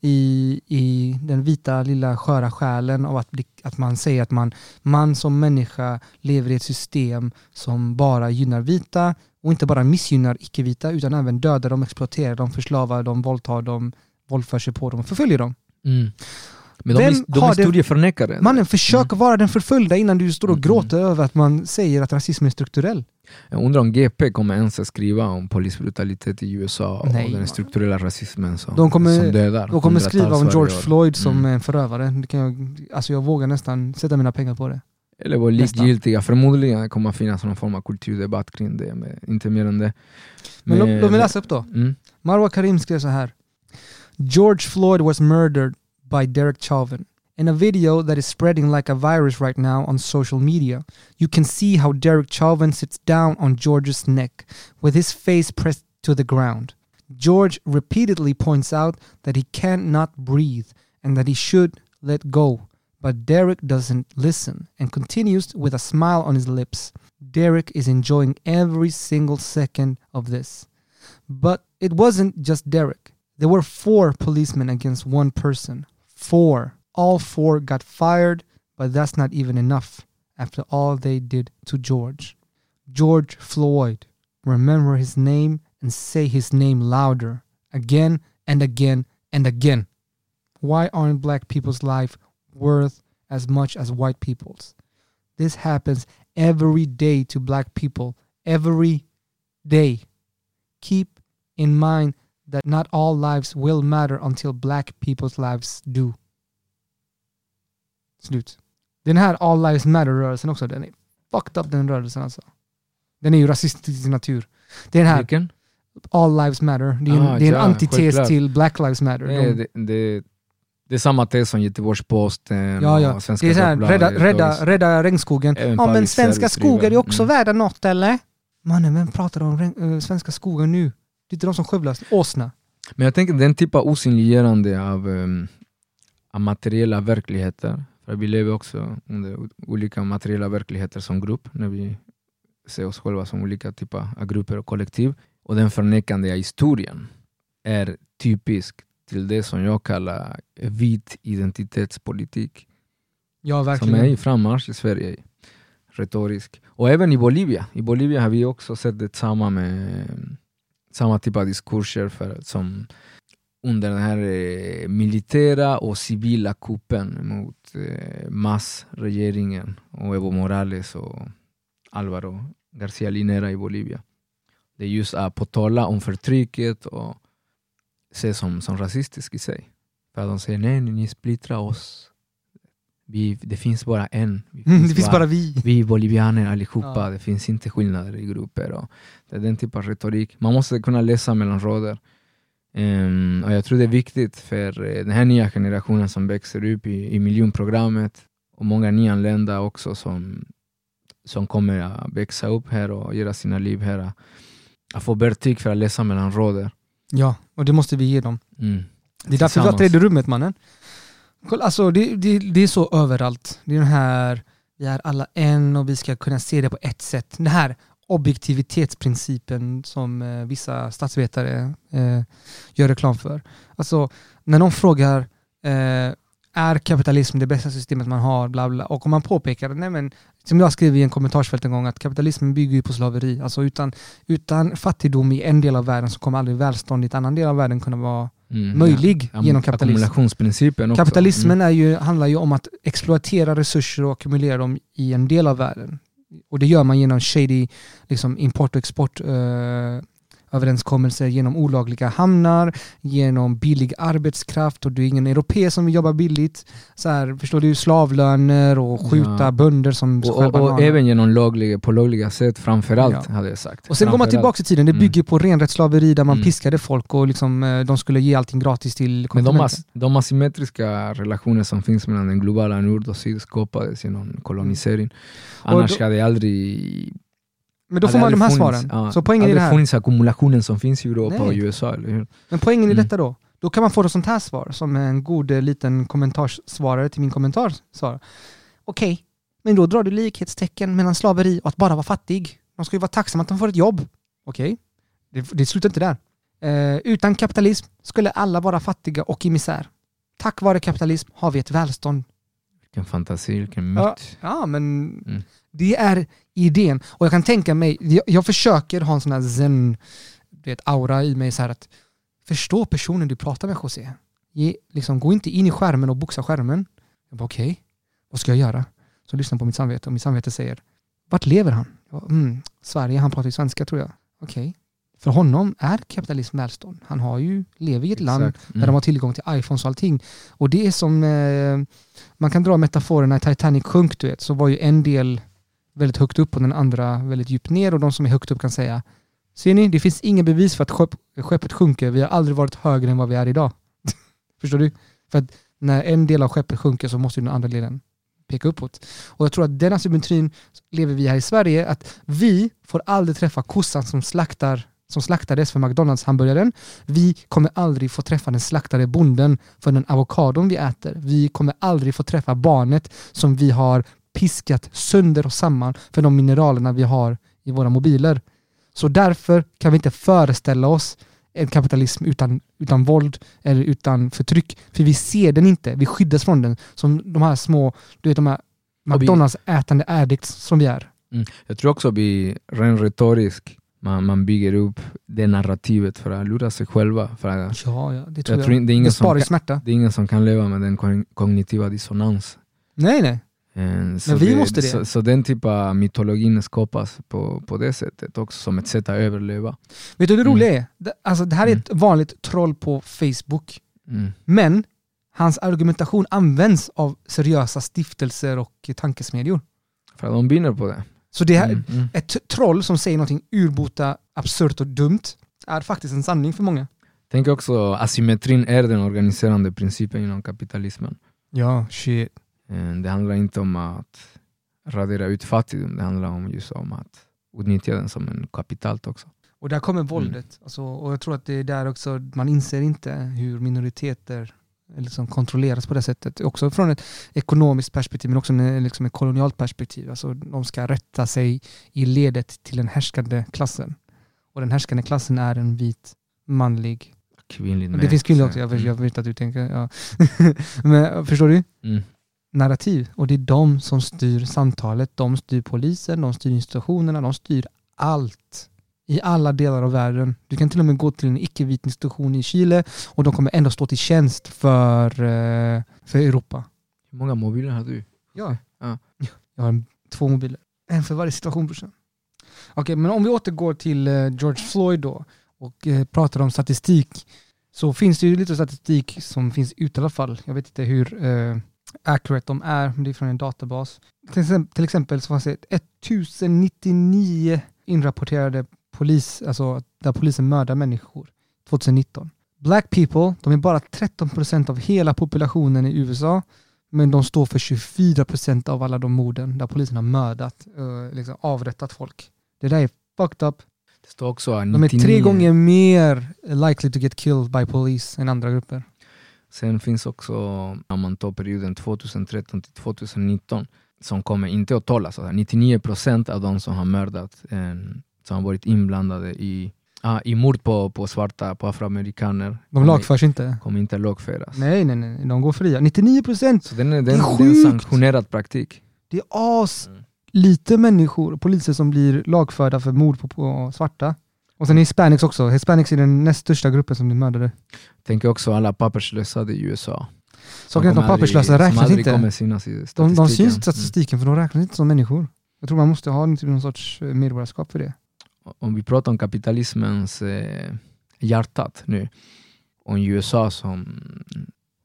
i, i den vita lilla sköra själen av att, att man säger att man, man som människa lever i ett system som bara gynnar vita och inte bara missgynnar icke-vita utan även dödar dem, exploaterar dem, förslavar dem, våldtar dem, våldför sig på dem och förföljer dem. Mm. Men de, Vem de är historieförnekare. Mannen, försök vara den förföljda innan du står och Mm. gråter över att man säger att rasism är strukturell. Jag undrar om GP kommer ens att skriva om polisbrutalitet i USA och Nej, den man. strukturella rasismen som, De kommer- som dödar. De kommer skriva om George. Floyd som Mm. en förövare. Det kan jag, alltså jag vågar nästan sätta mina pengar på det. Eller vara likgiltiga. Förmodligen kommer det finnas någon form av kulturdebatt kring det, men inte mer än det. Men låt- låt mig läsa upp då. Mm. Marwa Karim skrev så här. George Floyd was murdered by Derek Chauvin. In a video that is spreading like a virus right now on social media, you can see how Derek Chauvin sits down on George's neck with his face pressed to the ground. George repeatedly points out that he cannot breathe and that he should let go, but Derek doesn't listen and continues with a smile on his lips. Derek is enjoying every single second of this. But it wasn't just Derek. There were four policemen against one person. Four. All four got fired, but that's not even enough after all they did to George. George Floyd. Remember his name and say his name louder. Again and again and again. Why aren't black people's life worth as much as white people's? This happens every day to black people. Every day. Keep in mind that not all lives will matter until black people's lives do. Slut. Den här All Lives Matter-rörelsen också, den är fucked up den rörelsen alltså. Den är ju rasistisk i sin natur. Den här Vilken? All Lives Matter, det är en, Ah, det är en ja, antites självklart. till Black Lives Matter. Nej, De, det, det, det är samma tes som Göteborgs-Posten ja, ja. och Svenska Det är så här, rädda, rädda, rädda regnskogen. Även Ja men svenska skogar är också Mm. värda något eller? Mannen, vem pratar om regn, äh, svenska skogar nu? Det är inte de som skövlas, åsna. Men jag tänker den typ av osynliggörande av, um, av materiella verkligheter. För vi lever också under olika materiella verkligheter som grupp när vi se oss själva som olika typer av grupper och kollektiv. Och den förnekande historien är typisk till det som jag kallar vit identitetspolitik. Ja, Som verkligen. är i frammarsch i Sverige. Retorisk. Och även i Bolivia. I Bolivia har vi också sett det samma med samma typ av diskurser för, som under den här eh, militära och civila kuppen mot eh, massregeringen och Evo Morales och Alvaro Garcia Linera i Bolivia. Det är just att påtala om förtrycket och ses som, som rasistiskt i sig. För att de säger nej, ni splittrar oss. Vi, det finns bara en. Vi Mm, det finns bara vi. vi är bolivianer allihopa, Ja. det finns inte skillnader i grupper. Och det är den typen av retorik. Man måste kunna läsa mellan rader. Ehm, och jag tror det är viktigt för eh, den här nya generationen som växer upp i, i miljonprogrammet och många nyanlända också som, som kommer att växa upp här och göra sina liv här. Att få verktyg för att läsa mellan rader. Ja, och det måste vi ge dem. Mm. Det är därför vi har tredje rummet mannen. Kolla, Alltså, det, det, det är så överallt. Det är den här, vi är alla en och vi ska kunna se det på ett sätt. Den här objektivitetsprincipen som eh, vissa statsvetare eh, gör reklam för. Alltså, när någon frågar eh, är kapitalism det bästa systemet man har? Bla bla. Och om man påpekar, nej men, som jag skrev i en kommentarsfält en gång, att kapitalismen bygger ju på slaveri. Alltså utan, utan fattigdom i en del av världen så kommer aldrig välstånd i en annan del av världen kunna vara Mm. möjlig Ja, genom kapitalism. Ackumulationsprincipen också. Kapitalismen är ju, handlar ju om att exploatera resurser och ackumulera dem i en del av världen. Och det gör man genom shady liksom import och export eh, överenskommelser genom olagliga hamnar, genom billig arbetskraft och du är ingen europé som vill jobba billigt. Så här, förstår du? Slavlöner och skjuta Ja. bönder som Och, och, och även genom lagliga, på lagliga sätt framförallt Ja. hade jag sagt. Och sen går man tillbaka i tiden, det Mm. bygger på renrättsslaveri där man Mm. piskade folk och liksom, eh, de skulle ge allting gratis till Men de, de asymmetriska relationer som finns mellan den globala nord och syd skapades genom kolonisering. Annars Och då- hade aldrig... Men då får man de här funnits- svaren. ja, Så poängen i det här, funnits ackumulationen som finns i Europa Nej. och USA, eller hur? Men poängen i Mm. detta då, då kan man få ett sånt här svar som en god eh, liten kommentarssvarare till min kommentar svarar. Okej, men då drar du likhetstecken mellan slaveri och att bara vara fattig. De ska ju vara tacksamma att de får ett jobb. Okej, det, det slutar inte där. Eh, utan kapitalism skulle alla vara fattiga och i misär. Tack vare kapitalism har vi ett välstånd. Vilken fantasi, vilken myt. Ja. Ja, men Mm. det är idén. Och jag kan tänka mig, jag, jag försöker ha en sån här zen, du vet, aura i mig så att förstå personen du pratar med José. Ge, liksom, gå inte in i skärmen och boxa skärmen. Jag bara okej, vad ska jag göra? Så lyssnar på mitt samvete och mitt samvete säger, vart lever han? Jag bara, mm, Sverige, han pratar ju svenska tror jag. Okej. För honom är kapitalism välstånd. Han har ju, lever i ett land Exakt. där de har tillgång till iPhones och allting. Och det är som, eh, man kan dra metaforen när Titanic sjönk, du vet, så var ju en del väldigt högt upp och den andra väldigt djupt ner och de som är högt upp kan säga Ser ni, det finns ingen bevis för att skepp, skeppet sjunker, vi har aldrig varit högre än vad vi är idag. Förstår du? För att när en del av skeppet sjunker så måste ju den andra delen peka uppåt. Och jag tror att den asymmetrin lever vi här i Sverige, att vi får aldrig träffa kossan som slaktar som slaktades för McDonalds-hamburgaren. Vi kommer aldrig få träffa den slaktade bonden för den avokadon vi äter. Vi kommer aldrig få träffa barnet som vi har piskat sönder och samman för de mineralerna vi har i våra mobiler. Så därför kan vi inte föreställa oss en kapitalism utan, utan våld eller utan förtryck. För vi ser den inte, vi skyddas från den. Som de här små, du vet de här McDonalds-ätande addicts som vi är. Jag tror också vi, rent retoriskt, man, man bygger upp det narrativet för att lura sig själva. För att, Ja, ja det tror jag jag. tror det är ingen det som kan- det är ingen som kan leva med den kogn- kognitiva dissonans. Nej, nej. Eh, Så vi måste det. Så, så den typen av mytologin skapas på, på det sättet också som ett sätt att överleva. Vet du det Mm. roliga är? Det, alltså, det här är ett vanligt troll på Facebook. Mm. Men hans argumentation används av seriösa stiftelser och tankesmedjor. För att de vinner på det. Så det här, Mm, mm. ett troll som säger någonting urbota, absurt och dumt är faktiskt en sanning för många. Tänk också asymmetrin är den organiserande principen inom kapitalismen. Ja, shit. Eh, Det handlar inte om att radera ut fattigdom, det handlar om just om att utnyttja den som en kapital också. Och där kommer våldet. Alltså, och jag tror att det är där också, man inser inte hur minoriteter liksom kontrolleras på det sättet. Också från ett ekonomiskt perspektiv men också liksom ett kolonialt perspektiv. Alltså de ska rätta sig i ledet till den härskande klassen. Och den härskande klassen är en vit, manlig. Kvinnligt Det finns kvinnor så- också, jag, mm. jag vet att du tänker. Ja. men förstår du? Mm. narrativ och det är de som styr samtalet. De styr polisen, de styr institutionerna, de styr allt i alla delar av världen. Du kan till och med gå till en icke-vit institution i Chile och de kommer ändå stå till tjänst för, eh, för Europa. Hur många mobiler har du? Ja. Ja. Jag har två mobiler. En för varje situation brorsan. Okej, men om vi återgår till eh, George Floyd då och eh, pratar om statistik så finns det ju lite statistik som finns ute i alla fall. Jag vet inte hur eh, accurate de är, men det är från en databas. Till exempel, till exempel så fanns det 1099 inrapporterade polis, alltså där polisen mördar människor 2019. Black people, de är bara 13% av hela populationen i USA men de står för 24% av alla de morden där polisen har mördat, eh, liksom avrättat folk. Det där är fucked up. Det står också De är 99. tre gånger mer likely to get killed by police än andra grupper. Sen finns också, om man tar perioden 2013 till 2019, som kommer inte att. Alltså 99% av de som har mördat, som har varit inblandade i, ah, i mord på, på svarta, på afroamerikaner, De lagförs inte. kommer inte lagföras. Nej, nej, nej. De går fria. 99%! Så den den, Det är sjukt! sanktionerad praktik. Det är as Mm. lite människor, poliser som blir lagförda för mord på, på svarta. Och sen hispanics också. Hispanics är den näst största gruppen som blir mördade. Tänker också alla papperslösa i USA. Saken är att de papperslösa räknas inte. kommer synas i De, syns i Mm. statistiken för de räknas inte som människor. Jag tror man måste ha någon sorts eh, medborgarskap för det. Om vi pratar om kapitalismens eh, hjärtat nu, om USA som,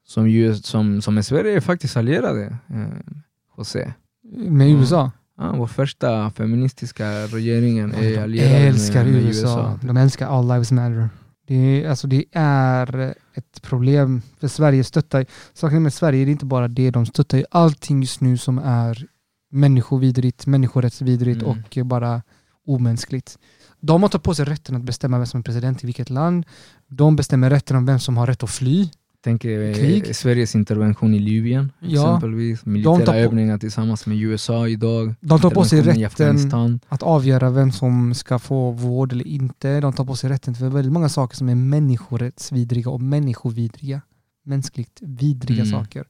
som, som, som är Sverige är faktiskt allierade, eh, José. Med Mm. USA. Ja, vår första feministiska regeringen är De allierad älskar med, med USA. De älskar All Lives Matter. Det är, alltså det är ett problem för Sverige stöttar. Saken med Sverige det är inte bara det, de stöttar ju allting just nu som är människovidrigt, människorättsvidrigt Mm. och bara omänskligt. De har tagit på sig rätten att bestämma vem som är president i vilket land. De bestämmer rätten om vem som har rätt att fly. Tänker eh, Krig. Sveriges intervention i Libyen Ja. exempelvis, militära på- övningar tillsammans med USA idag. De tar på sig rätten att avgöra vem som ska få vård eller inte. De tar på sig rätten för väldigt många saker som är människorättsvidriga och människovidriga. Mänskligt vidriga Mm. saker.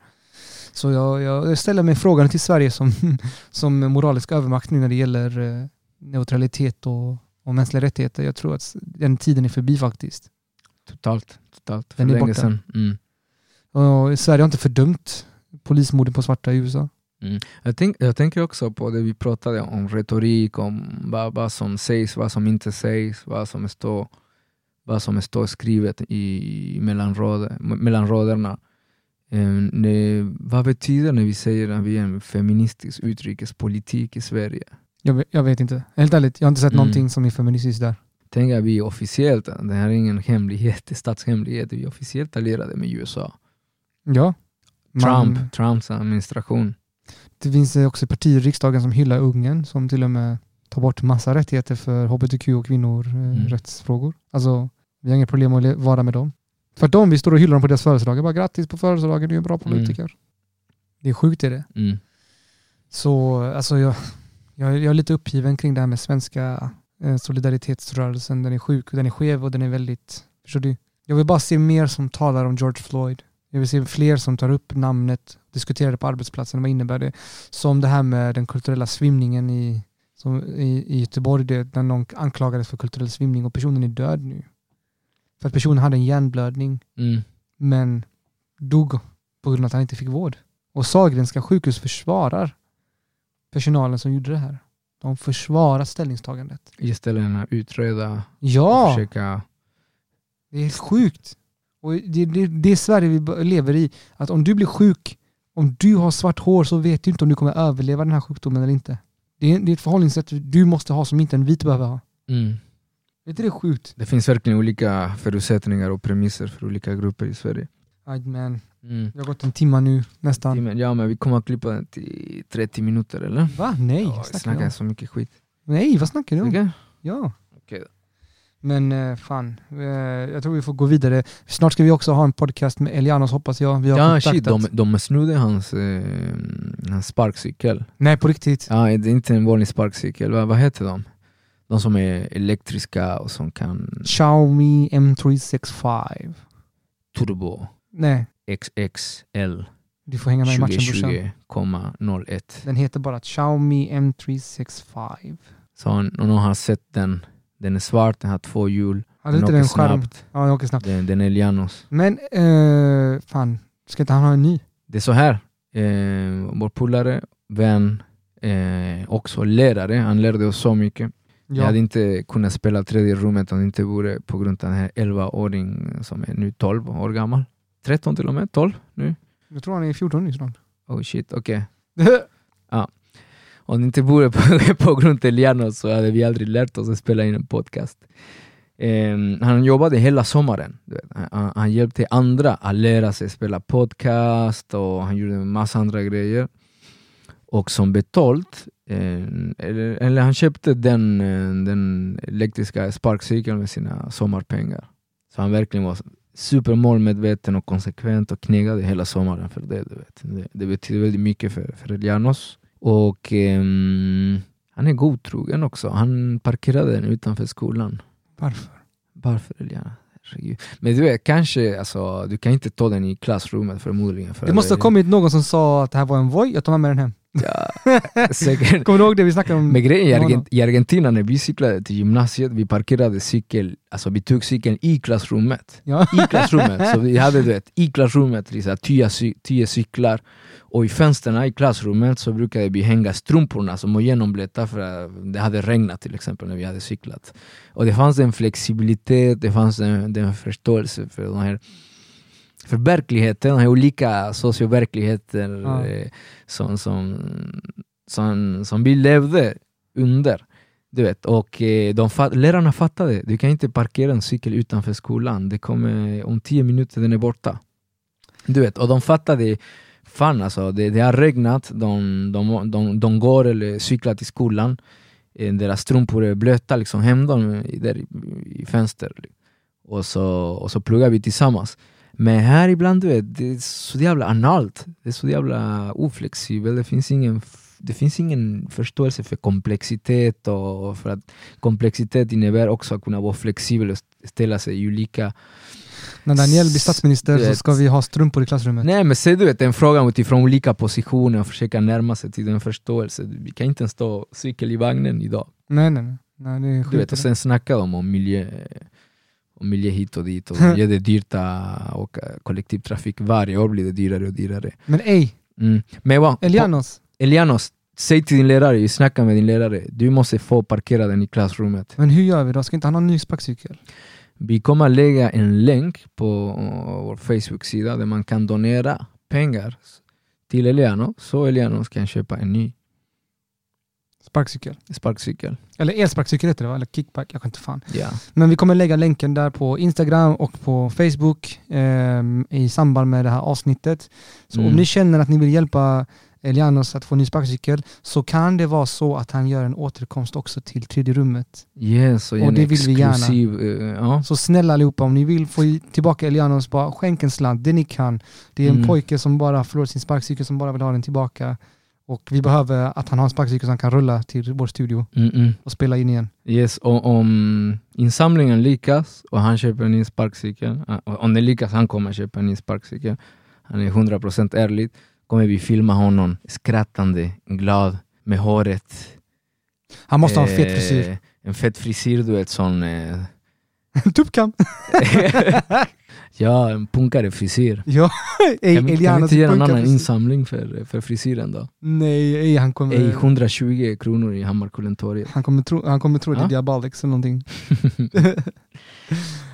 Så jag, jag ställer mig frågan till Sverige som, som moralisk övermakt nu när det gäller eh, neutralitet och, och mänskliga rättigheter. Jag tror att den tiden är förbi faktiskt. Totalt, totalt. För Den är länge borta. sedan. Mm. Och Sverige har inte fördömt polismorden på svarta i USA. Jag, tänk, jag tänker också på det vi pratade om, retorik, om vad, vad som sägs, vad som inte sägs, vad som står, vad som står skrivet i, mellan, rader, mellan det, vad betyder när vi säger att vi är en feministisk utrikespolitik i Sverige? Jag, vet- jag vet inte. Helt ärligt, jag har inte sett Mm. någonting som är feministiskt där. Tänk att vi officiellt, det här är ingen hemlighet, det är statshemlighet, vi är officiellt allierade med USA. Ja. Man- Trump, Trumps administration. Det finns eh, också partier i riksdagen som hyllar Ungern som till och med tar bort massa rättigheter för hbtq och kvinnor eh, Mm. rättsfrågor. Alltså, vi har inga problem att vara med dem. För att de, vi står och hyllar dem på deras födelsedagar. Bara grattis på födelsedagen, du är en bra politiker. Det är sjukt är det. Mm. Så alltså jag, jag, jag är lite uppgiven kring det här med svenska eh, solidaritetsrörelsen. Den är sjuk, den är skev och den är väldigt, förstår du? Jag vill bara se mer som talar om George Floyd. Jag vill se fler som tar upp namnet, diskuterar det på arbetsplatsen, vad innebär det? Som det här med den kulturella svimningen i, som i, i Göteborg, det, när någon anklagades för kulturell svimning och personen är död nu. För att personen hade en hjärnblödning Mm. men dog på grund av att han inte fick vård. Och Sahlgrenska sjukhus försvarar personalen som gjorde det här. De försvarar ställningstagandet. Istället för att utreda och Ja, försöka det är helt sjukt. Och det, det, det är Sverige vi lever i. Att om du blir sjuk, om du har svart hår så vet du inte om du kommer överleva den här sjukdomen eller inte. Det är, det är ett förhållningssätt du måste ha som inte en vit behöver ha. Mm. Vet inte det är sjukt? Det finns verkligen olika förutsättningar och premisser för olika grupper i Sverige. Aj, man. Mm. Det har gått en timme nu nästan. Timmen- Ja men vi kommer att klippa den till 30 minuter eller? Va? Nej, Ja, snackar du snackar så mycket skit. Nej, vad snackar du om? Okej? Ja. Då. Men eh, fan, eh, jag tror vi får gå vidare. Snart ska vi också ha en podcast med Elianos hoppas jag. Vi har Ja kontaktat. shit, de, de snodde hans, eh, hans sparkcykel. Nej på riktigt. Ja, det är inte en vanlig sparkcykel, vad, vad heter de? De som är elektriska och som kan Xiaomi M365. turbo Nej, XXL du får hänga med i matchen brorsan. 2020,01. Den heter bara Xiaomi M365. Så och någon har sett den, den är svart, den har två hjul, Hade den skärm? snabbt, Ja, den åker snabbt. den, den är Lianos. Men eh, fan, ska inte han ha en ny? Det är så här, eh, vår polare, vän, eh, också lärare, han lärde oss så mycket. Jag Ja. hade inte kunnat spela tredje rummet om det inte vore på grund av den här 11-åring som är nu 12 år gammal. 13 till och med, 12 nu. Jag tror han är 14 nu snart. Oh shit, okej. Om det inte vore på, på grund av Liano så hade vi aldrig lärt oss att spela in en podcast. Ehm, han jobbade hela sommaren. Han, han hjälpte andra att lära sig spela podcast och han gjorde en massa andra grejer. Och som betalt, eh, eller, eller han köpte den, eh, den elektriska sparkcykeln med sina sommarpengar. Så han verkligen var supermålmedveten och konsekvent och knegade hela sommaren för det. Du vet. Det, det betyder väldigt mycket för, för Elianos. Och ehm, han är godtrogen också. Han parkerade den utanför skolan. Varför? Varför Eliana? Men du vet, kanske, alltså, du kan inte ta den i klassrummet förmodligen. För Det måste ha kommit någon som sa att det här var en Voi, jag tar med mig den hem. Ja, säkert. Kommer du ihåg det vi snackade om? Men grejen i, Argent i Argentina när vi cyklade till gymnasiet, vi parkerade cykel, alltså vi tog cykeln i klassrummet. Ja. I klassrummet, så vi hade du vet, i klassrummet liksom, tio, tio cyklar och i fönstren i klassrummet så brukade vi hänga strumporna som var genomblöta för att det hade regnat till exempel när vi hade cyklat. Och det fanns en flexibilitet, det fanns en, en förståelse för den här för verkligheten, här olika socioverkligheter Ja. eh, som, som, som, som vi levde under. Du vet, och eh, de fat, lärarna fattade, du kan inte parkera en cykel utanför skolan, det kommer om tio minuter den är borta. Du vet, och de fattade, fan alltså, det, det har regnat, de, de, de, de går eller cyklar till skolan, eh, deras strumpor är blöta, liksom, häm dem där i, i fönster. Och så, och så pluggar vi tillsammans. Men här ibland, du vet, det är så jävla analt, det är så jävla oflexibelt, det finns ingen det finns ingen förståelse för komplexitet och för att komplexitet innebär också att kunna vara flexibel och ställa sig i olika När Daniel blir statsminister Du så vet. ska vi ha strumpor i klassrummet. Nej men se du vet, en fråga utifrån olika positioner och försöka närma sig till den förståelse. Vi kan inte ens stå cykel i vagnen idag. Nej, nej, nej. nej det är Du vet, och sen snacka de om miljö, om miljö hit och dit och det är dyrt att åka kollektivtrafik. Varje år blir det dyrare och dyrare. Men ej, Mm. Men vad? Elianos, Elianos, säg till din lärare, vi snackar med din lärare, du måste få parkera den i klassrummet. men hur gör vi då? Ska inte han ha en ny sparkcykel? Vi kommer att lägga en länk på vår Facebook-sida där man kan donera pengar till Eliano, så Eliano kan köpa en ny Sparkcykel. sparkcykel. Eller elsparkcykel heter det va? Eller kickback, jag kan inte fan. Ja. Men vi kommer lägga länken där på Instagram och på Facebook ehm, i samband med det här avsnittet. Så Mm. om ni känner att ni vill hjälpa Elianos att få en ny sparkcykel så kan det vara så att han gör en återkomst också till tredje rummet. Yes, och, Och det vill vi gärna. eh, ja. Så snälla allihopa, om ni vill få tillbaka Elianos, bara skänk en slant, det ni kan. Det är en Mm. pojke som bara förlorat sin sparkcykel som bara vill ha den tillbaka. Och vi behöver att han har en sparkcykel som han kan rulla till vår studio Mm -mm. och spela in igen. Yes, och om insamlingen lyckas och han köper en ny sparkcykel, eh, om den lyckas han kommer köpa en ny sparkcykel, han är 100% ärlig, kommer vi filma honom skrattande, glad, med håret. Han måste ha en fet Eh, frisyr. En fet frisyr, du vet sån... Eh, Tuppkam! ja, en punkare frisyr. ja, ej, Kan vi, kan vi Elianos inte göra en annan insamling för, för frisyren då? Nej, ej, han kommer... Ej, 120 kronor i Hammarkullentorget. Han kommer tro, han kommer tro att det är Diabolix eller någonting.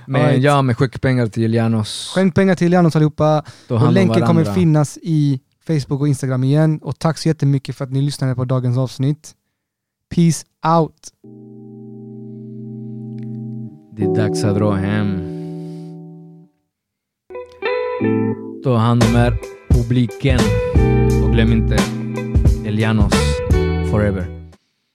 Men Alright. ja, med skänk-pengar till Elianos. Skänk pengar till Elianos allihopa. Och länken kommer finnas i Facebook och Instagram igen. Och tack så jättemycket för att ni lyssnade på dagens avsnitt. Peace out! Det är dags att dra hem. Ta hand om er, publiken. Och glöm inte Elianos forever.